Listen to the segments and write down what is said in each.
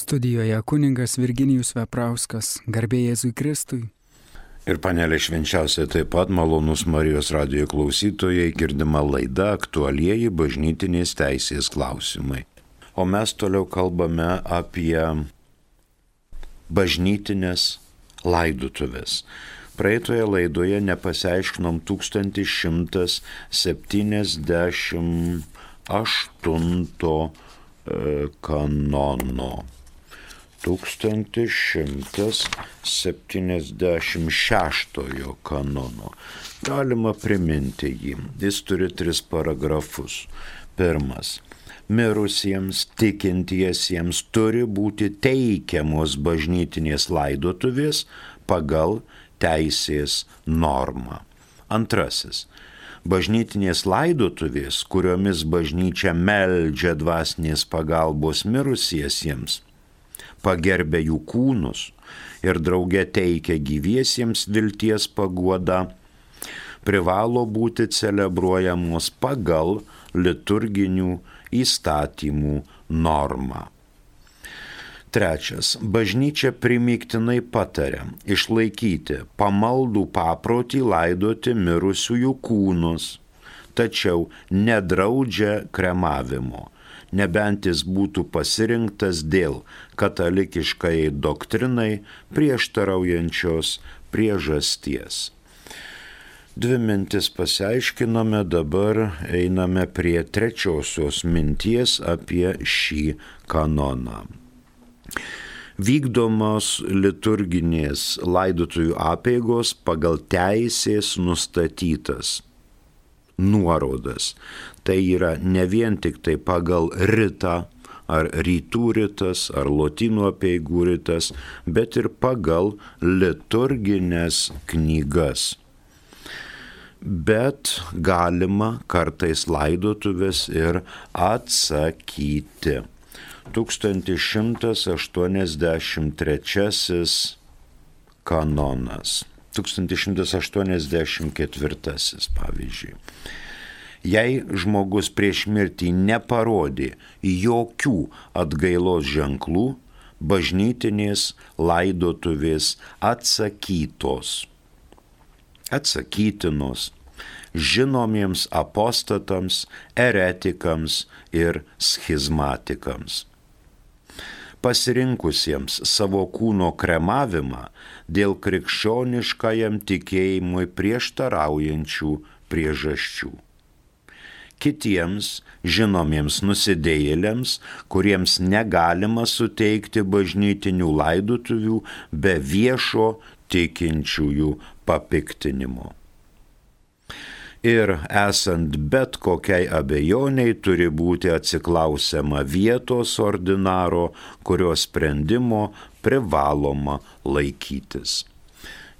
Studijoje kuningas Virginijus Veprauskas, garbė Jėzui Kristui. Ir panelė švenčiausia taip pat malonus Marijos radijo klausytojai girdima laida aktualieji bažnytinės teisės klausimai. O mes toliau kalbame apie bažnytinės laidutuvės. Praeitoje laidoje nepasiaiškinom 1178 e, kanono. 1176 kanono. Galima priminti jį. Jis turi tris paragrafus. Pirmas. Mirusiems tikintiesiems turi būti teikiamos bažnytinės laidotuvės pagal teisės normą. Antrasis bažnytinės laidotuvės, kuriomis bažnyčia meldžia dvasinės pagalbos mirusiesiems, pagerbė jų kūnus ir drauge teikia gyviesiems vilties paguodą, privalo būti celebruojamos pagal liturginių įstatymų normą. Trečias. Bažnyčia primiktinai patarė išlaikyti pamaldų paprotį laidoti mirusiųjų kūnus, tačiau nedraudžia kremavimo nebent jis būtų pasirinktas dėl katalikiškai doktrinai prieštaraujančios priežasties. Dvi mintis pasiaiškinome, dabar einame prie trečiosios minties apie šį kanoną. Vykdomos liturginės laidotųjų apėgos pagal teisės nustatytas nuorodas. Tai yra ne vien tik tai pagal ritą, ar rytų rytas, ar lotynų apieigų rytas, bet ir pagal liturginės knygas. Bet galima kartais laidotuvės ir atsakyti. 1183 kanonas. 1184 pavyzdžiui. Jei žmogus prieš mirtį neparodė jokių atgailos ženklų, bažnytinės laidotuvės atsakytos, atsakytinos žinomiems apostatams, eretikams ir schizmatikams pasirinkusiems savo kūno kremavimą dėl krikščioniškajam tikėjimui prieštaraujančių priežasčių. Kitiems žinomiems nusidėjėliams, kuriems negalima suteikti bažnytinių laidotuvių be viešo tikinčiųjų papiktinimo ir esant bet kokiai abejoniai turi būti atsiklausiama vietos ordinaro, kurio sprendimo privaloma laikytis.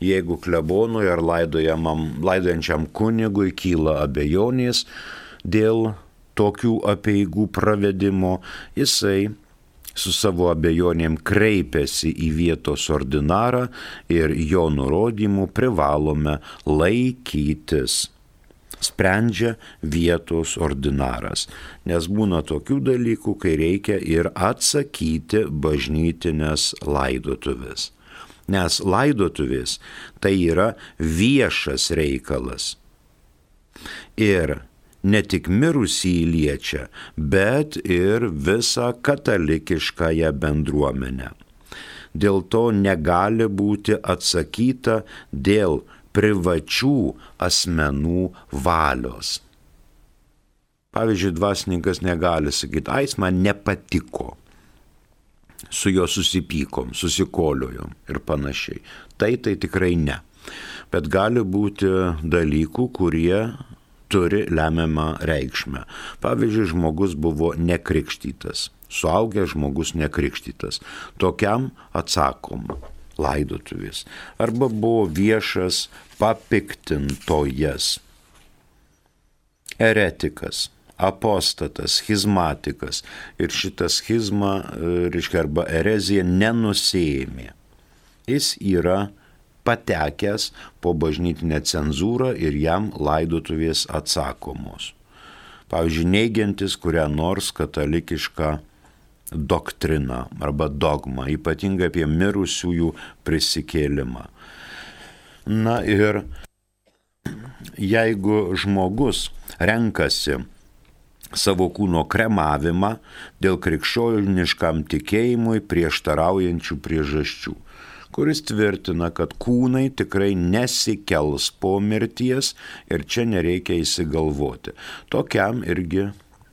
Jeigu klebonui ar laidojančiam kunigui kyla abejonės dėl tokių apieigų pravedimo, jisai su savo abejonėm kreipiasi į vietos ordinarą ir jo nurodymų privalome laikytis sprendžia vietos ordinaras. Nes būna tokių dalykų, kai reikia ir atsakyti bažnytinės laidotuvės. Nes laidotuvės tai yra viešas reikalas. Ir ne tik mirusį liečia, bet ir visą katalikiškąją bendruomenę. Dėl to negali būti atsakyta dėl privačių asmenų valios. Pavyzdžiui, dvasininkas negali sakyti, ai, man nepatiko, su juo susipykom, susikoliojom ir panašiai. Tai tai tikrai ne. Bet gali būti dalykų, kurie turi lemiamą reikšmę. Pavyzdžiui, žmogus buvo nekrikštytas, suaugęs žmogus nekrikštytas. Tokiam atsakom laidotuvės. Arba buvo viešas papiktintojas, eretikas, apostatas, schizmatikas. Ir šitą schizmą, e, reiškia, arba ereziją nenusėjimė. Jis yra patekęs po bažnytinę cenzūrą ir jam laidotuvės atsakomos. Pavyzdžiui, neigiantis kurią nors katalikišką doktriną arba dogmą, ypatingai apie mirusiųjų prisikėlimą. Na ir jeigu žmogus renkasi savo kūno kremavimą dėl krikščioniškam tikėjimui prieštaraujančių priežasčių, kuris tvirtina, kad kūnai tikrai nesikels po mirties ir čia nereikia įsigalvoti. Tokiam irgi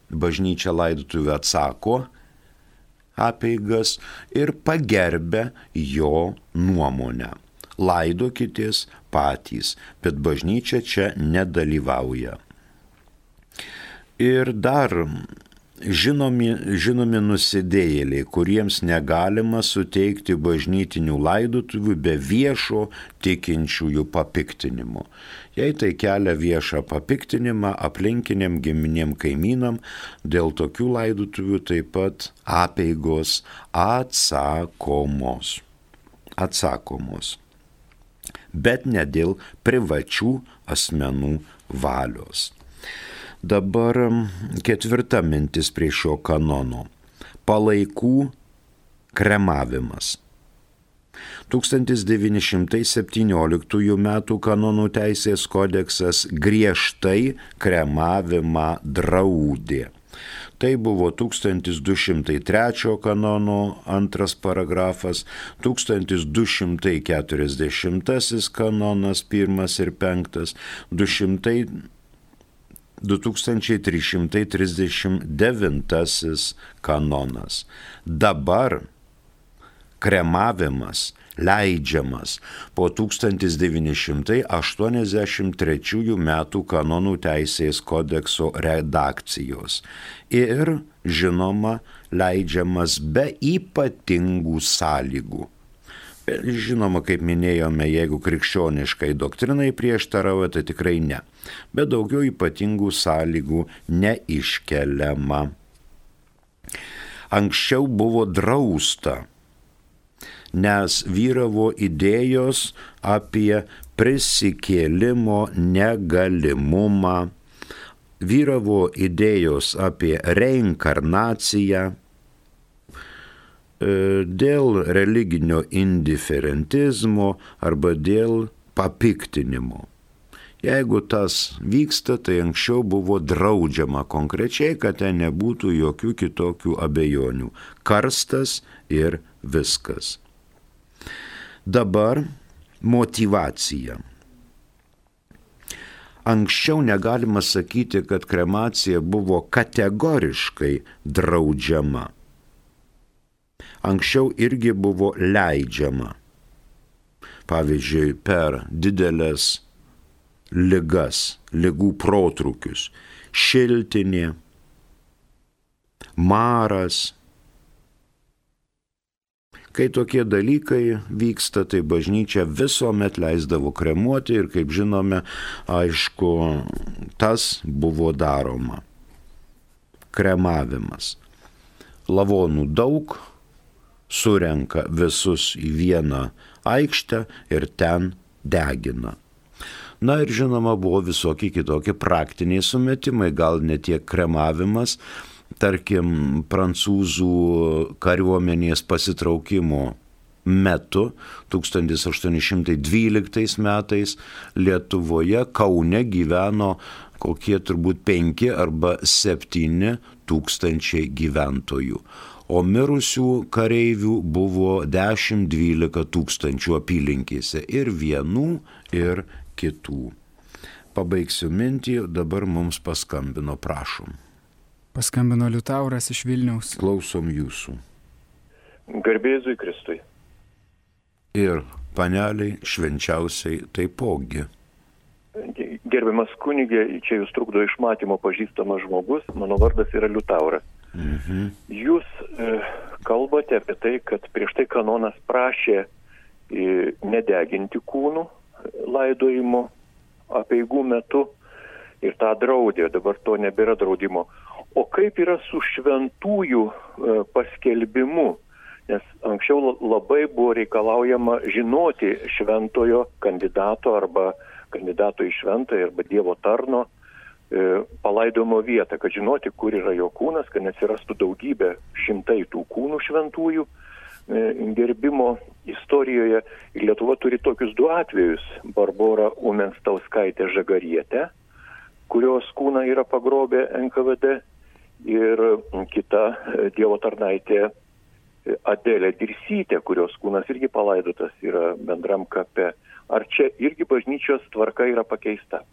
bažnyčia laidotuvė atsako apeigas ir pagerbė jo nuomonę. Laidokitės patys, bet bažnyčia čia nedalyvauja. Ir dar žinomi, žinomi nusidėjėliai, kuriems negalima suteikti bažnytinių laidotuvių be viešo tikinčiųjų papiktinimo. Jei tai kelia viešą papiktinimą aplinkiniam giminėm kaimynam, dėl tokių laidotuvių taip pat apeigos atsakomos. Atsakomos. Bet ne dėl privačių asmenų valios. Dabar ketvirta mintis prie šio kanono - palaikų kremavimas. 1917 m. kanonų teisės kodeksas griežtai kremavimą draudė. Tai buvo 1203 kanono antras paragrafas, 1240 kanonas pirmas ir penktas, 200 2339 kanonas. Dabar kremavimas leidžiamas po 1983 metų kanonų teisės kodekso redakcijos ir, žinoma, leidžiamas be ypatingų sąlygų. Žinoma, kaip minėjome, jeigu krikščioniškai doktrinai prieštarauja, tai tikrai ne. Bet daugiau ypatingų sąlygų neiškeliama. Anksčiau buvo drausta, nes vyravo idėjos apie prisikėlimo negalimumą, vyravo idėjos apie reinkarnaciją, dėl religinio indiferentizmo arba dėl papiktinimo. Jeigu tas vyksta, tai anksčiau buvo draudžiama konkrečiai, kad ten nebūtų jokių kitokių abejonių. Karstas ir viskas. Dabar motivacija. Anksčiau negalima sakyti, kad kremacija buvo kategoriškai draudžiama anksčiau irgi buvo leidžiama. Pavyzdžiui, per didelės ligas, lygų protrukius, šiltinė, maras. Kai tokie dalykai vyksta, tai bažnyčia visuomet leisdavo kremuoti ir, kaip žinome, aišku, tas buvo daroma. Kremavimas. Lavonų daug, surenka visus į vieną aikštę ir ten degina. Na ir žinoma, buvo visokie kitokie praktiniai sumetimai, gal ne tiek kremavimas, tarkim, prancūzų kariuomenės pasitraukimo metu 1812 metais Lietuvoje Kaune gyveno kokie turbūt 5 arba 7 tūkstančiai gyventojų o mirusių kareivių buvo 10-12 tūkstančių apylinkėse ir vienų, ir kitų. Pabaigsiu mintį, dabar mums paskambino, prašom. Paskambino Liutauras iš Vilniaus. Klausom jūsų. Garbėzui Kristui. Ir paneliai švenčiausiai taipogi. Gerbiamas kunigė, čia jūs trukdo išmatymo pažįstamas žmogus, mano vardas yra Liutauras. Mhm. Jūs e, kalbate apie tai, kad prieš tai kanonas prašė e, nedeginti kūnų laidojimo apieigų metu ir tą draudė, dabar to nebėra draudimo. O kaip yra su šventųjų e, paskelbimu? Nes anksčiau labai buvo reikalaujama žinoti šventojo kandidato arba kandidato į šventąją arba Dievo tarno palaidojimo vietą, kad žinoti, kur yra jo kūnas, kad nesirastų daugybė šimtai tų kūnų šventųjų e, gerbimo istorijoje. Ir Lietuva turi tokius du atvejus - Barbara Umenstauskaitė Žagarietė, kurios kūną yra pagrobę NKVD ir kita e, Dievo tarnaitė Adelė Dirsytė, kurios kūnas irgi palaidotas yra bendram kape. Ar čia irgi bažnyčios tvarka yra pakeista?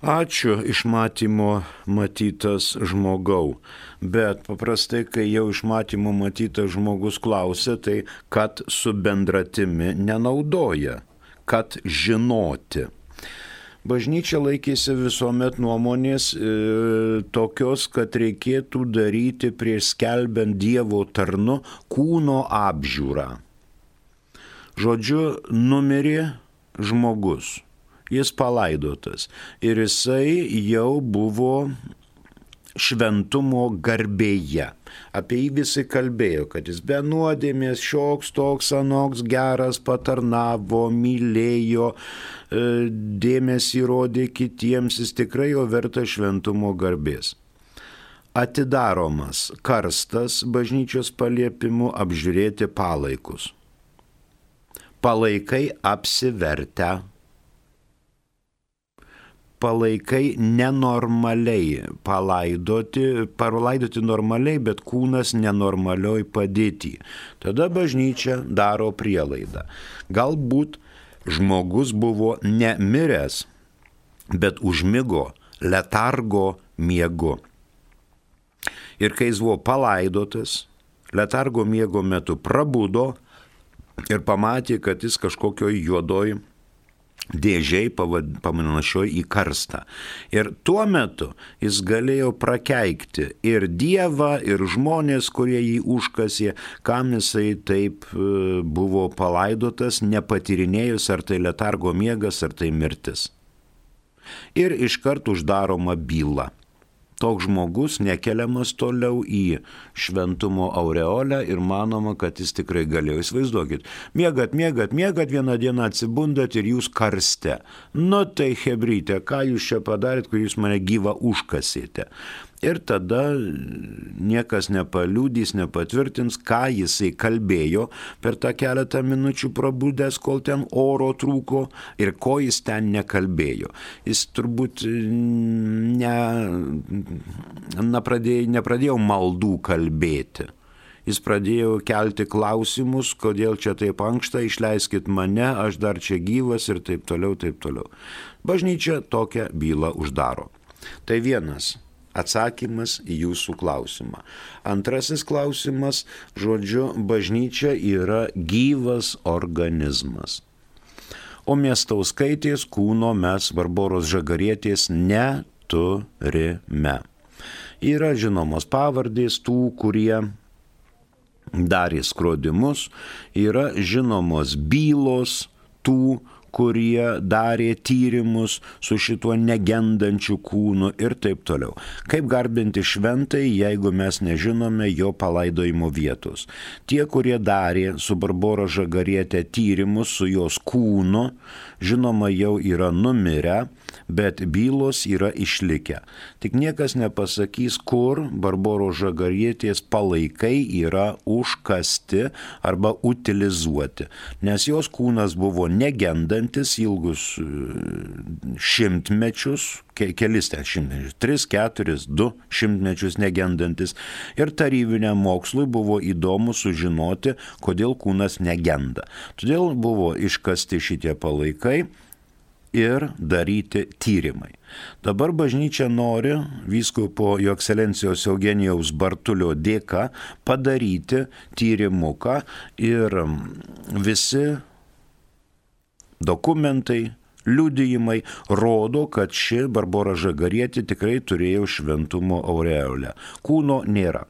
Ačiū iš matymo matytas žmogau, bet paprastai, kai jau iš matymo matytas žmogus klausia, tai kad su bendratimi nenaudoja, kad žinoti. Bažnyčia laikėsi visuomet nuomonės e, tokios, kad reikėtų daryti prieš skelbiant Dievo tarnu kūno apžiūrą. Žodžiu, numirė žmogus, jis palaidotas ir jisai jau buvo šventumo garbėje. Apie jį visi kalbėjo, kad jis be nuodėmės šioks toks anoks geras patarnavo, mylėjo, e, dėmesį rodė kitiems, jis tikrai jo verta šventumo garbės. Atidaromas karstas bažnyčios paliepimu apžiūrėti palaikus. Palaikai apsivertę palaikai nenormaliai palaidoti, palaidoti normaliai, bet kūnas nenormalioj padėti. Tada bažnyčia daro prielaidą. Galbūt žmogus buvo nemiręs, bet užmygo letargo miegu. Ir kai jis buvo palaidotas, letargo miego metu prabudo ir pamatė, kad jis kažkokioj juodoj dėžiai panašioj į karstą. Ir tuo metu jis galėjo prakeikti ir Dievą, ir žmonės, kurie jį užkasė, kam jisai taip e, buvo palaidotas, nepatyrinėjus, ar tai letargo miegas, ar tai mirtis. Ir iškart uždaroma byla toks žmogus nekeliamas toliau į šventumo aureolę ir manoma, kad jis tikrai galėjo. Įsivaizduokit, mėgat, mėgat, mėgat, vieną dieną atsibundat ir jūs karste. Nu tai hebrytė, ką jūs čia padarėt, kai jūs mane gyvą užkasėte. Ir tada niekas nepaliūdys, nepatvirtins, ką jisai kalbėjo per tą keletą minučių prabudęs, kol ten oro trūko ir ko jis ten nekalbėjo. Jis turbūt ne, nepradėjo, nepradėjo maldų kalbėti. Jis pradėjo kelti klausimus, kodėl čia taip ankšta, išleiskit mane, aš dar čia gyvas ir taip toliau, taip toliau. Bažnyčia tokią bylą uždaro. Tai vienas atsakymas į jūsų klausimą. Antrasis klausimas, žodžiu, bažnyčia yra gyvas organizmas. O miestauskaitės kūno mes Barboros žagarietės neturime. Yra žinomos pavardės tų, kurie darė skrodimus, yra žinomos bylos tų, kurie darė tyrimus su šituo negendančiu kūnu ir taip toliau. Kaip garbinti šventai, jeigu mes nežinome jo palaidojimo vietos. Tie, kurie darė su Barboro žagarietė tyrimus su jos kūnu, žinoma, jau yra numirę, bet bylos yra išlikę. Tik niekas nepasakys, kur Barboro žagarietės palaikai yra užkasti arba utilizuoti, nes jos kūnas buvo negendantis ilgus e, šimtmečius, kelis ten šimtmečius, tris, keturis, du šimtmečius negendantis. Ir tarybiniam mokslui buvo įdomu sužinoti, kodėl kūnas negenda. Todėl buvo iškasti šitie palaikai ir daryti tyrimai. Dabar bažnyčia nori vyskupo jo ekscelencijos Eugenijaus Bartulio dėka padaryti tyrimuką ir visi dokumentai, liudijimai rodo, kad ši Barbora Žagarietė tikrai turėjo šventumo aureolę. Kūno nėra.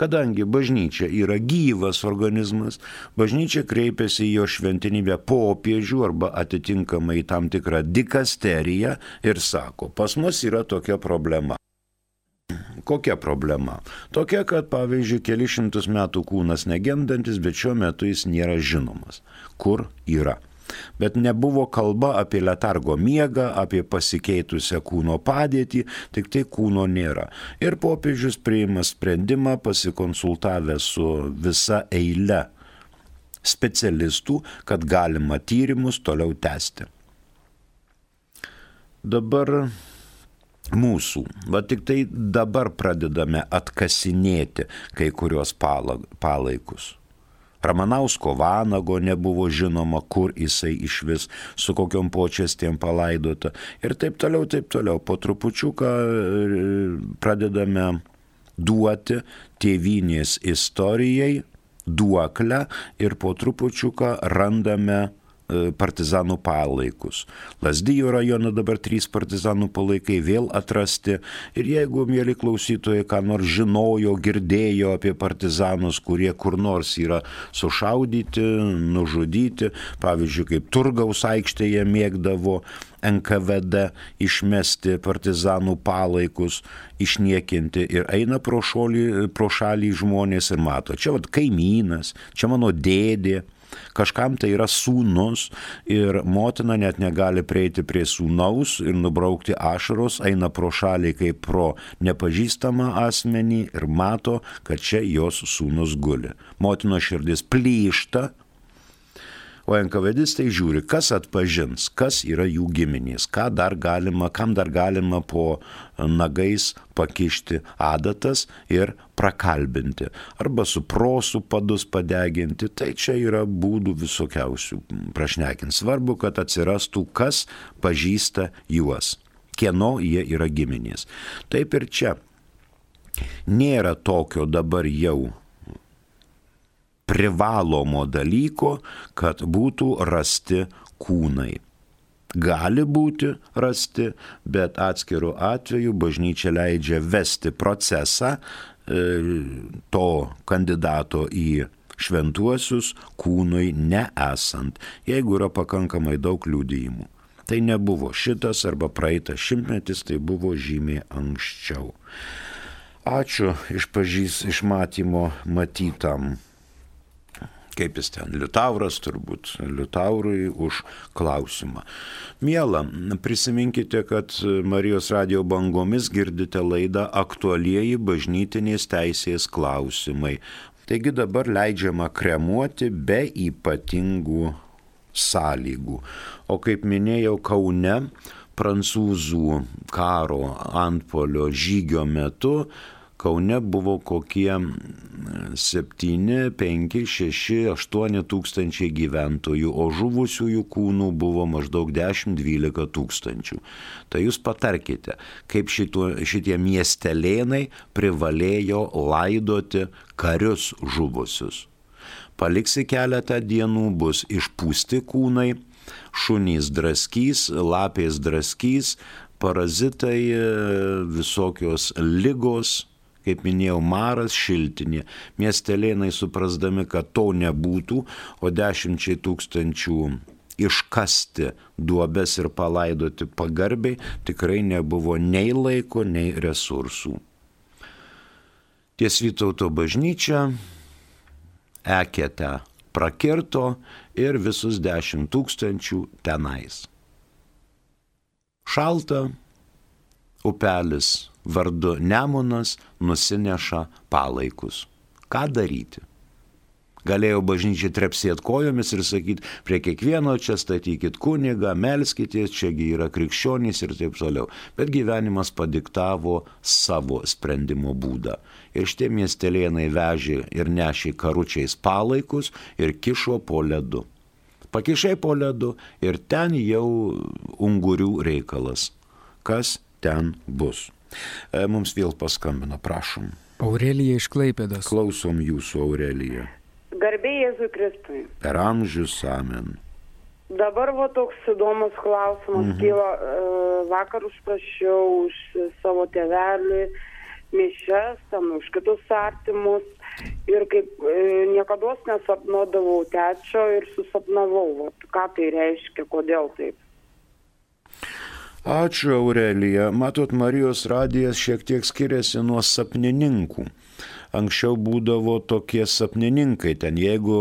Kadangi bažnyčia yra gyvas organizmas, bažnyčia kreipiasi į jo šventinybę popiežių arba atitinkamai tam tikrą dikasteriją ir sako, pas mus yra tokia problema. Kokia problema? Tokia, kad pavyzdžiui, keli šimtus metų kūnas negendantis, bet šiuo metu jis nėra žinomas. Kur yra? Bet nebuvo kalba apie letargo miegą, apie pasikeitusią kūno padėtį, tik tai kūno nėra. Ir popiežius priima sprendimą pasikonsultavę su visa eile specialistų, kad galima tyrimus toliau tęsti. Dabar mūsų, va tik tai dabar pradedame atkasinėti kai kurios palaikus. Ramanausko vanago nebuvo žinoma, kur jisai iš vis, su kokiom počestėm palaidota ir taip toliau, taip toliau. Po trupučiuką e, pradedame duoti tėvynės istorijai duoklę ir po trupučiuką randame partizanų palaikus. Lasdyjo rajono dabar trys partizanų palaikai vėl atrasti ir jeigu, mėly klausytojai, ką nors žinojo, girdėjo apie partizanus, kurie kur nors yra sušaudyti, nužudyti, pavyzdžiui, kaip Turgaus aikštėje mėgdavo NKVD išmesti partizanų palaikus, išniekinti ir eina pro, šolį, pro šalį žmonės ir mato, čia vad kaimynas, čia mano dėdė, kažkam tai yra sūnus ir motina net negali prieiti prie sūnaus ir nubraukti ašaros, eina pro šalį kaip pro nepažįstamą asmenį ir mato, kad čia jos sūnus guli. Motino širdis plyšta, o NKVDistai žiūri, kas atpažins, kas yra jų giminės, ką dar galima, kam dar galima po nagais pakišti adatas ir prakalbinti, arba su prosų padus padeginti, tai čia yra būdų visokiausių prašnekinti. Svarbu, kad atsirastų, kas pažįsta juos, kieno jie yra giminės. Taip ir čia. Nėra tokio dabar jau privalomo dalyko, kad būtų rasti kūnai. Gali būti rasti, bet atskirų atveju bažnyčia leidžia vesti procesą e, to kandidato į šventuosius kūnui neesant, jeigu yra pakankamai daug liūdėjimų. Tai nebuvo šitas arba praeitas šimtmetis, tai buvo žymiai anksčiau. Ačiū iš pažys, iš matymo matytam kaip jis ten, Liutauras turbūt, Liutaurui už klausimą. Miela, prisiminkite, kad Marijos radio bangomis girdite laidą aktualieji bažnytinės teisės klausimai. Taigi dabar leidžiama kremuoti be ypatingų sąlygų. O kaip minėjau, Kaune prancūzų karo antpolio žygio metu Kaune buvo kokie 7, 5, 6, 8 tūkstančiai gyventojų, o žuvusiųjų kūnų buvo maždaug 10-12 tūkstančių. Tai jūs patarkite, kaip šituo, šitie miestelėnai privalėjo laidoti karius žuvusius. Paliksi keletą dienų, bus išpūsti kūnai, šunys draskys, lapės draskys, parazitai, visokios lygos kaip minėjau, maras šiltinė. Miestelėnai suprasdami, kad to nebūtų, o dešimčiai tūkstančių iškasti duobes ir palaidoti pagarbiai tikrai nebuvo nei laiko, nei resursų. Ties Vytauto bažnyčia eketę prakirto ir visus dešimt tūkstančių tenais. Šalta, upelis vardu Nemunas nusineša palaikus. Ką daryti? Galėjo bažnyčiai trepsėti kojomis ir sakyti, prie kiekvieno čia statykit kunigą, melskitės, čiagi yra krikščionys ir taip toliau. Bet gyvenimas padiktavo savo sprendimo būdą. Ir šitie miestelėnai vežė ir nešė karučiais palaikus ir kišo po ledu. Pakišai po ledu ir ten jau ungurių reikalas. Kas ten bus? E, mums vėl paskambino, prašom. Aurelija iš Klaipėdos. Klausom jūsų, Aurelija. Garbėjai Jėzui Kristui. Per amžius amen. Dabar va toks įdomus klausimas mhm. kyla. E, vakar užprašiau už savo tėvelį mišes, ten už kitus artimus. Ir kaip e, niekada nesapnuodavau tečio ir susapnavau. Vat, ką tai reiškia, kodėl taip. Ačiū Aurelija. Matot, Marijos radijas šiek tiek skiriasi nuo sapnininkų. anksčiau būdavo tokie sapnininkai. Ten jeigu,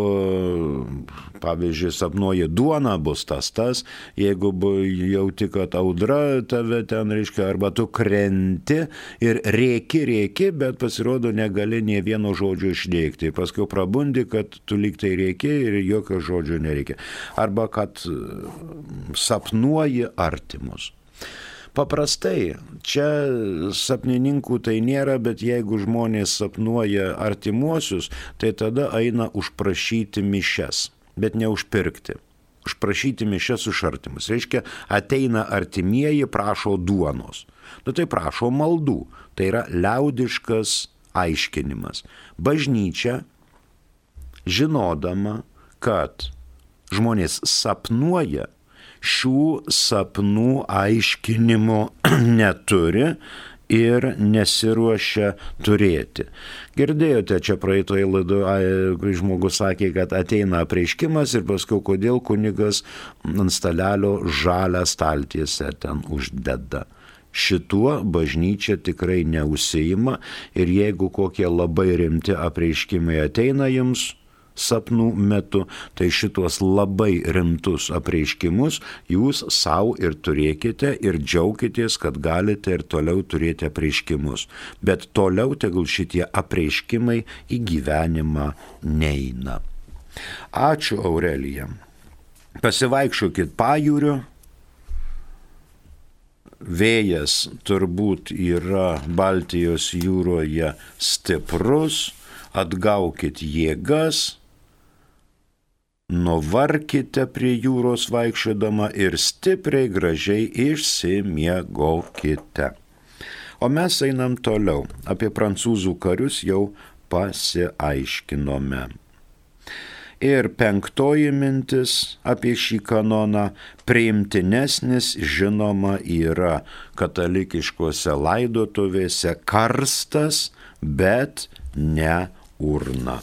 pavyzdžiui, sapnuoji duona, bus tas tas, jeigu jauti, kad audra tave ten reiškia, arba tu krenti ir rėki, rėki, bet pasirodo negali nie vieno žodžio išdėkti. Paskui prabundi, kad tu liktai rėki ir jokio žodžio nereikia. Arba kad sapnuoji artimus. Paprastai, čia sapnininkų tai nėra, bet jeigu žmonės sapnuoja artimuosius, tai tada eina užprašyti mišes, bet ne užpirkti. Užprašyti mišes už artimus. Reiškia, ateina artimieji, prašo duonos. Nu tai prašo maldų. Tai yra liaudiškas aiškinimas. Bažnyčia, žinodama, kad žmonės sapnuoja, šių sapnų aiškinimo neturi ir nesiruošia turėti. Girdėjote, čia praeitoje laidoje žmogus sakė, kad ateina apreiškimas ir paskui kodėl kunigas ant stalelio žalę staltiesę ten uždeda. Šituo bažnyčia tikrai neusijima ir jeigu kokie labai rimti apreiškimai ateina jums, sapnų metu, tai šitos labai rimtus apreiškimus jūs savo ir turėkite ir džiaukitės, kad galite ir toliau turėti apreiškimus. Bet toliau tegul šitie apreiškimai į gyvenimą neina. Ačiū Aurelija. Pasivaikščiokit pajūriu. Vėjas turbūt yra Baltijos jūroje stiprus, atgaukit jėgas, nuvarkite prie jūros vaikščiodama ir stipriai gražiai išsimiegokite. O mes einam toliau. Apie prancūzų karius jau pasiaiškinome. Ir penktoji mintis apie šį kanoną priimtinesnis žinoma yra katalikiškose laidotuvėse karstas, bet ne urna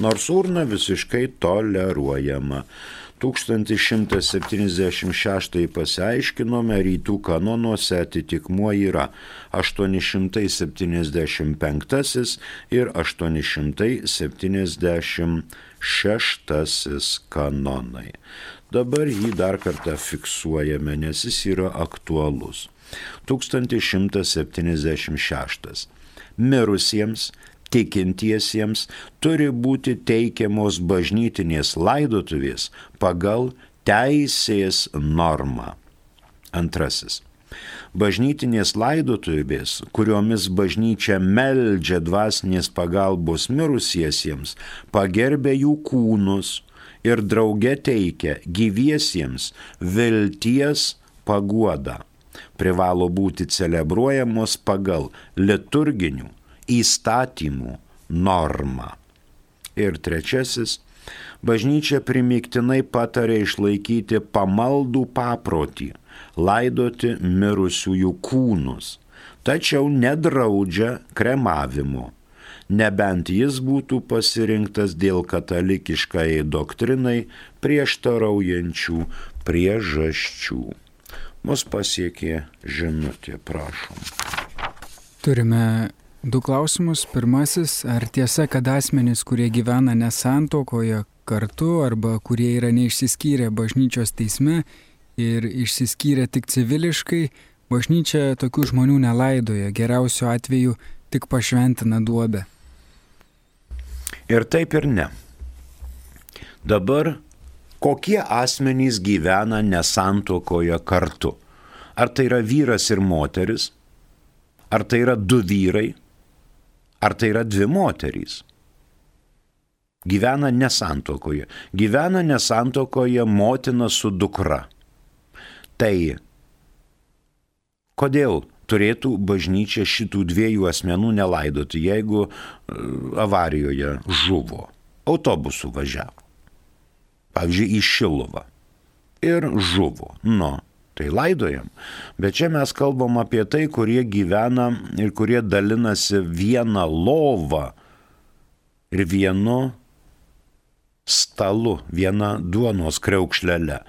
nors urna visiškai toleruojama. 1176 pasiaiškinome, rytų kanonuose atitikmuo yra 875 ir 876 kanonai. Dabar jį dar kartą fiksuojame, nes jis yra aktualus. 1176. Mirusiems tikintiesiems turi būti teikiamos bažnytinės laidotuvės pagal teisės normą. Antrasis. Bažnytinės laidotuvės, kuriomis bažnyčia meldžia dvasinės pagalbos mirusiesiems, pagerbė jų kūnus ir drauge teikia gyviesiems vilties paguodą. Privalo būti celebruojamos pagal liturginių įstatymų normą. Ir trečiasis, bažnyčia primiktinai patarė išlaikyti pamaldų paprotį, laidoti mirusiųjų kūnus, tačiau nedraudžia kremavimo, nebent jis būtų pasirinktas dėl katalikiškai doktrinai prieštaraujančių priežasčių. Mus pasiekė žinutė, prašom. Turime Du klausimus. Pirmasis, ar tiesa, kad asmenys, kurie gyvena nesantokoje kartu arba kurie yra neišsiskyrę bažnyčios teisme ir išsiskyrę tik civiliškai, bažnyčia tokių žmonių nelaidoja, geriausiu atveju tik pašventina duobę. Ir taip ir ne. Dabar kokie asmenys gyvena nesantokoje kartu? Ar tai yra vyras ir moteris? Ar tai yra du vyrai? Ar tai yra dvi moterys? Gyvena nesantokoje. Gyvena nesantokoje motina su dukra. Tai kodėl turėtų bažnyčia šitų dviejų asmenų nelaidoti, jeigu e, avarijoje žuvo, autobusu važiavo, pavyzdžiui, į Šilovą ir žuvo. Nu, tai laidojam. Bet čia mes kalbam apie tai, kurie gyvena ir kurie dalinasi vieną lovą ir vienu stalu, viena duonos kreukšlele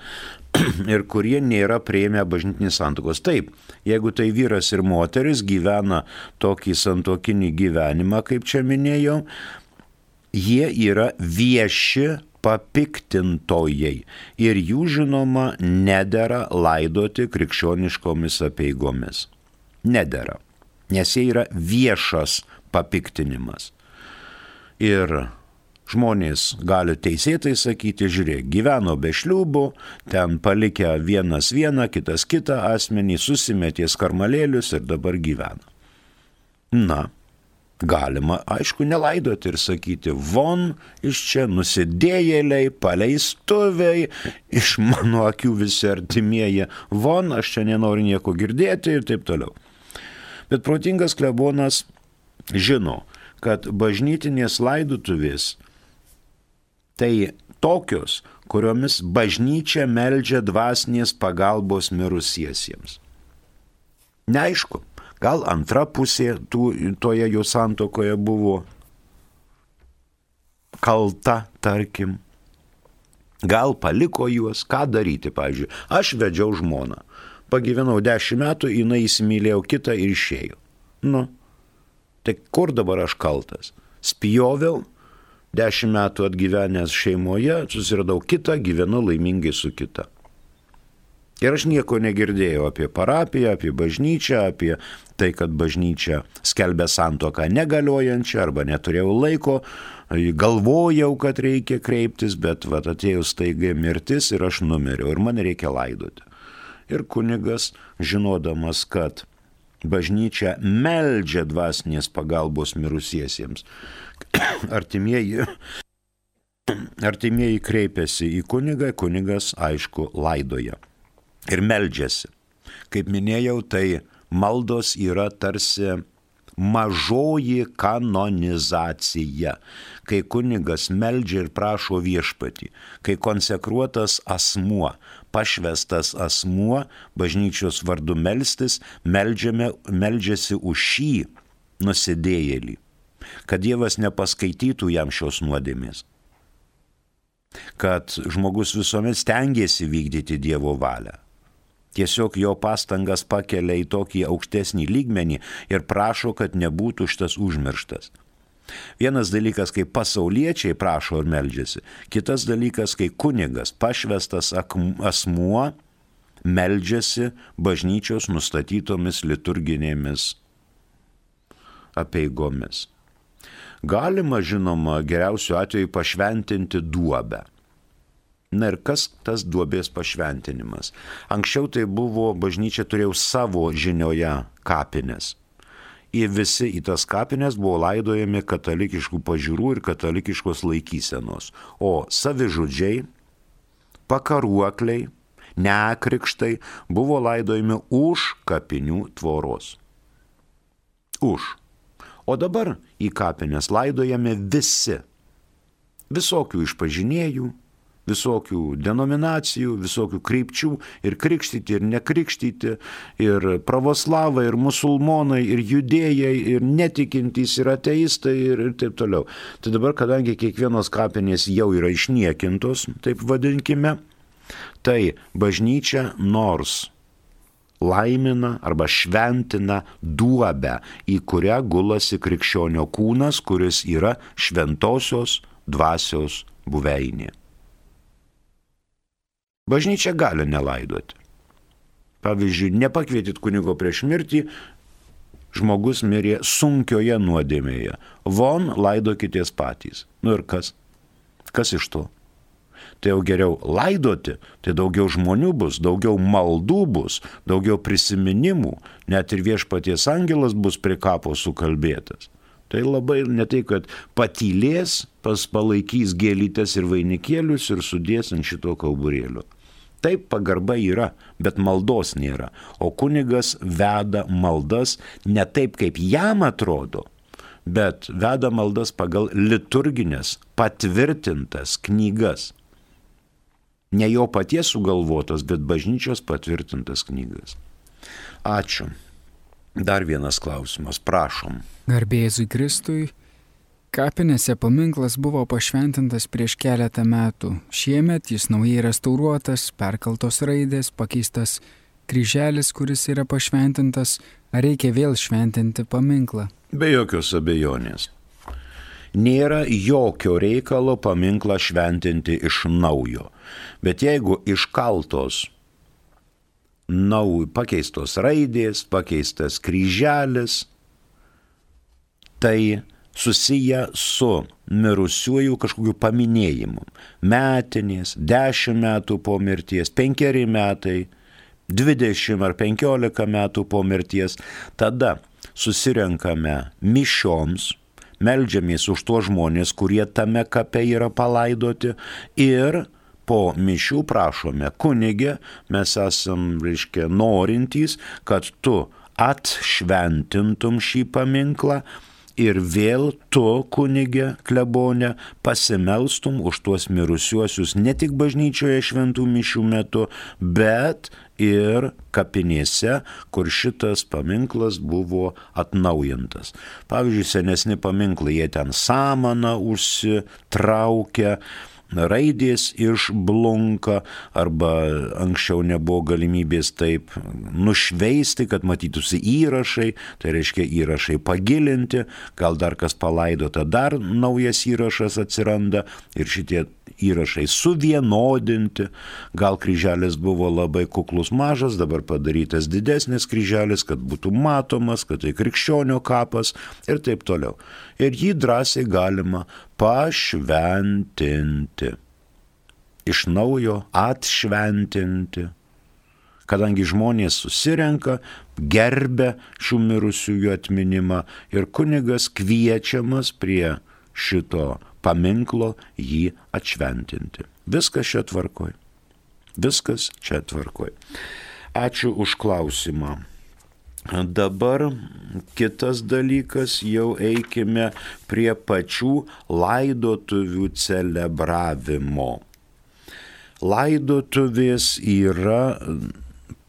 ir kurie nėra prieimę bažnytinės santokos. Taip, jeigu tai vyras ir moteris gyvena tokį santokinį gyvenimą, kaip čia minėjau, jie yra vieši papiktintojai ir jų žinoma nedėra laidoti krikščioniškomis apieigomis. Nedėra, nes jie yra viešas papiktinimas. Ir žmonės gali teisėtai sakyti, žiūrėk, gyveno be šliūbų, ten palikę vienas vieną, kitas kitą asmenį, susimetė skarmalėlius ir dabar gyvena. Na, galima, aišku, nelaidoti ir sakyti, von iš čia nusidėjėliai, paleistuviai, iš mano akių visi artimieji, von aš čia nenoriu nieko girdėti ir taip toliau. Bet protingas klebonas žino, kad bažnytinės laidutuvės tai tokios, kuriomis bažnyčia meldžia dvasinės pagalbos mirusiesiems. Neaišku, gal antra pusė tų, toje jų santokoje buvo kalta, tarkim. Gal paliko juos, ką daryti, pavyzdžiui. Aš vedžiau žmoną. Pagyvenau dešimt metų, jinai įsimylėjau kitą ir išėjau. Nu, tai kur dabar aš kaltas? Spjoviau, dešimt metų atgyvenęs šeimoje, susiradau kitą, gyvenu laimingai su kita. Ir aš nieko negirdėjau apie parapiją, apie bažnyčią, apie tai, kad bažnyčia skelbia santoką negaliojančią arba neturėjau laiko, galvojau, kad reikia kreiptis, bet vat, atėjus staigai mirtis ir aš numeriau ir man reikia laidoti. Ir kunigas, žinodamas, kad bažnyčia meldžia dvasinės pagalbos mirusiesiems, artimieji, artimieji kreipiasi į kunigą, kunigas aišku laidoja ir meldžiasi. Kaip minėjau, tai maldos yra tarsi mažoji kanonizacija, kai kunigas meldžia ir prašo viešpatį, kai konsekruotas asmuo, pašvestas asmuo, bažnyčios vardu melstis, meldžiame, meldžiasi už šį nusidėjėlį kad Dievas nepaskaitytų jam šios nuodėmės. Kad žmogus visuomet stengiasi vykdyti Dievo valią. Tiesiog jo pastangas pakelia į tokį aukštesnį lygmenį ir prašo, kad nebūtų šitas užmirštas. Vienas dalykas, kai pasauliečiai prašo ir meldžiasi, kitas dalykas, kai kunigas, pašvestas asmuo, meldžiasi bažnyčios nustatytomis liturginėmis apieigomis. Galima, žinoma, geriausiu atveju pašventinti duobę. Na ir kas tas duobės pašventinimas? Anksčiau tai buvo, bažnyčia turėjau savo žinioje kapines. Ir visi į tas kapines buvo laidojami katalikiškų pažiūrų ir katalikiškos laikysenos. O savižudžiai, pakaruokliai, nekrikštai buvo laidojami už kapinių tvoros. Už. O dabar į kapines laidojame visi. Visokių išpažinėjų, visokių denominacijų, visokių krypčių ir krikštyti, ir nekrikštyti, ir pravoslavai, ir musulmonai, ir judėjai, ir netikintys, ir ateistai, ir, ir taip toliau. Tai dabar, kadangi kiekvienos kapinės jau yra išniekintos, taip vadinkime, tai bažnyčia nors laimina arba šventina duobę, į kurią gulasi krikščionio kūnas, kuris yra šventosios dvasios buveinė. Bažnyčia gali nelaidoti. Pavyzdžiui, nepakvietit kunigo prieš mirtį, žmogus mirė sunkioje nuodėmėje. Von laidokitės patys. Nu ir kas? Kas iš to? tai jau geriau laidoti, tai daugiau žmonių bus, daugiau maldų bus, daugiau prisiminimų, net ir viešpaties angelas bus prie kapo sukalbėtas. Tai labai ne tai, kad patylės, pas palaikys gėlytės ir vainikėlius ir sudės ant šito kauburėlio. Taip pagarba yra, bet maldos nėra. O kunigas veda maldas ne taip, kaip jam atrodo, bet veda maldas pagal liturginės patvirtintas knygas ne jo paties sugalvotas, bet bažnyčios patvirtintas knygas. Ačiū. Dar vienas klausimas, prašom. Garbėzui Kristui. Kapinėse paminklas buvo pašventintas prieš keletą metų. Šiemet jis naujai restauruotas, perkaltos raidės, pakeistas kryželis, kuris yra pašventintas. Ar reikia vėl šventinti paminklą? Be jokios abejonės. Nėra jokio reikalo paminklą šventinti iš naujo. Bet jeigu iškaltos nau, pakeistos raidės, pakeistas kryželis, tai susiję su mirusiųjų kažkokiu paminėjimu. Metinės, dešimt metų po mirties, penkeri metai, dvidešimt ar penkiolika metų po mirties, tada susirenkame mišioms, melžiamės už tuos žmonės, kurie tame kape yra palaidoti ir po mišių prašome, kunigė, mes esam, reiškia, norintys, kad tu atšventintum šį paminklą ir vėl tu, kunigė klebonė, pasimelstum už tuos mirusiuosius ne tik bažnyčioje šventų mišių metu, bet ir kapinėse, kur šitas paminklas buvo atnaujintas. Pavyzdžiui, senesni paminklai, jie ten samaną užsitraukia, raidės išblunka arba anksčiau nebuvo galimybės taip nušveisti, kad matytųsi įrašai, tai reiškia įrašai pagilinti, gal dar kas palaidota, dar naujas įrašas atsiranda ir šitie įrašai suvienodinti. Gal kryželis buvo labai kuklus mažas, dabar padarytas didesnis kryželis, kad būtų matomas, kad tai krikščionio kapas ir taip toliau. Ir jį drąsiai galima pašventinti. Iš naujo atšventinti kadangi žmonės susirenka, gerbė šių mirusiųjų atminimą ir kunigas kviečiamas prie šito paminklo jį atšventinti. Viskas čia tvarkoj. Viskas čia tvarkoj. Ačiū už klausimą. Dabar kitas dalykas, jau eikime prie pačių laidotuvių celebravimo. Laidotuvės yra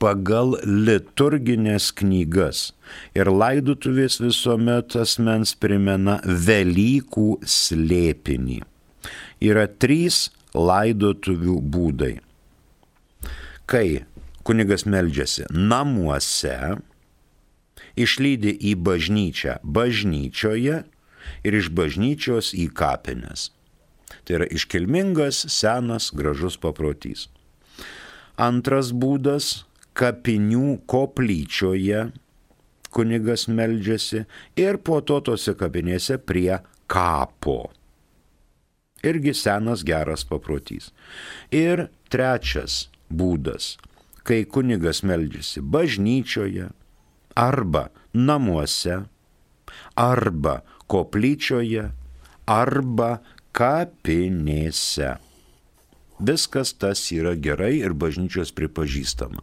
pagal liturginės knygas. Ir laidutuvės visuomet asmens primena Velykų slėpinį. Yra trys laidotuvių būdai. Kai kunigas meldžiasi namuose, išlydi į bažnyčią bažnyčioje ir iš bažnyčios į kapines. Tai yra iškilmingas, senas, gražus paprotys. Antras būdas kapinių koplyčioje kunigas meldžiasi ir po to tose kapinėse prie kapo. Irgi senas geras paprotys. Ir trečias būdas, kai kunigas meldžiasi bažnyčioje arba namuose, arba koplyčioje, arba kapinėse. Viskas tas yra gerai ir bažnyčios pripažįstama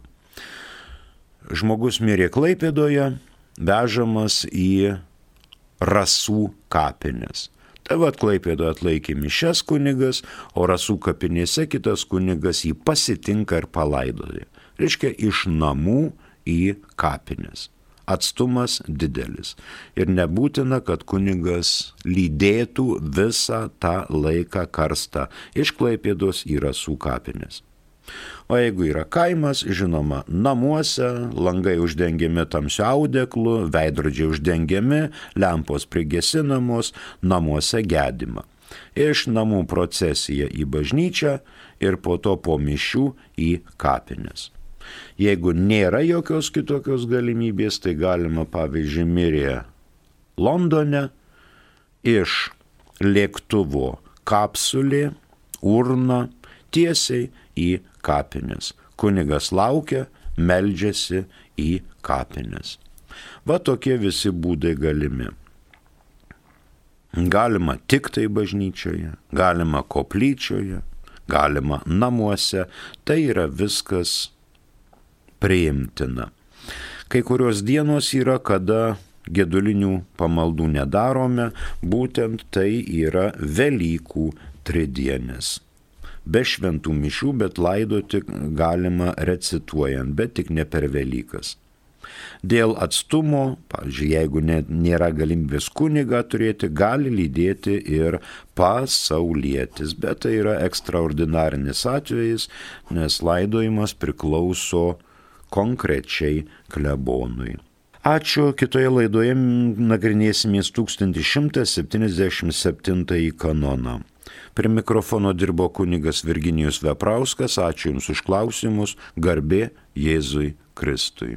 žmogus mirė Klaipėdoje, vežamas į rasų kapines. Tai vad Klaipėdoje atlaikė mišes kunigas, o rasų kapinėse kitas kunigas jį pasitinka ir palaidoja. Reiškia iš namų į kapines. Atstumas didelis. Ir nebūtina, kad kunigas lydėtų visą tą laiką karstą iš Klaipėdos į rasų kapines. O jeigu yra kaimas, žinoma, namuose langai uždengiami tamsiu audeklu, veidrodžiai uždengiami, lempos prigesinamos, namuose gedima. Iš namų procesija į bažnyčią ir po to po mišių į kapines. Jeigu nėra jokios kitokios galimybės, tai galima pavyzdžiui mirė Londone iš lėktuvo kapsulė, urna tiesiai į kapines. Kunigas laukia, meldžiasi į kapines. Va tokie visi būdai galimi. Galima tik tai bažnyčioje, galima koplyčioje, galima namuose, tai yra viskas priimtina. Kai kurios dienos yra, kada gedulinių pamaldų nedarome, būtent tai yra Velykų tridienis be šventų mišių, bet laidoti galima recituojant, bet tik ne per Velykas. Dėl atstumo, pavyzdžiui, jeigu net nėra galimybės kuniga turėti, gali lydėti ir pasaulietis, bet tai yra ekstraordinarinis atvejis, nes laidojimas priklauso konkrečiai klebonui. Ačiū, kitoje laidoje nagrinėsimės 1177 kanoną. Prie mikrofono dirbo kunigas Virginijus Veprauskas, ačiū Jums už klausimus, garbė Jėzui Kristui.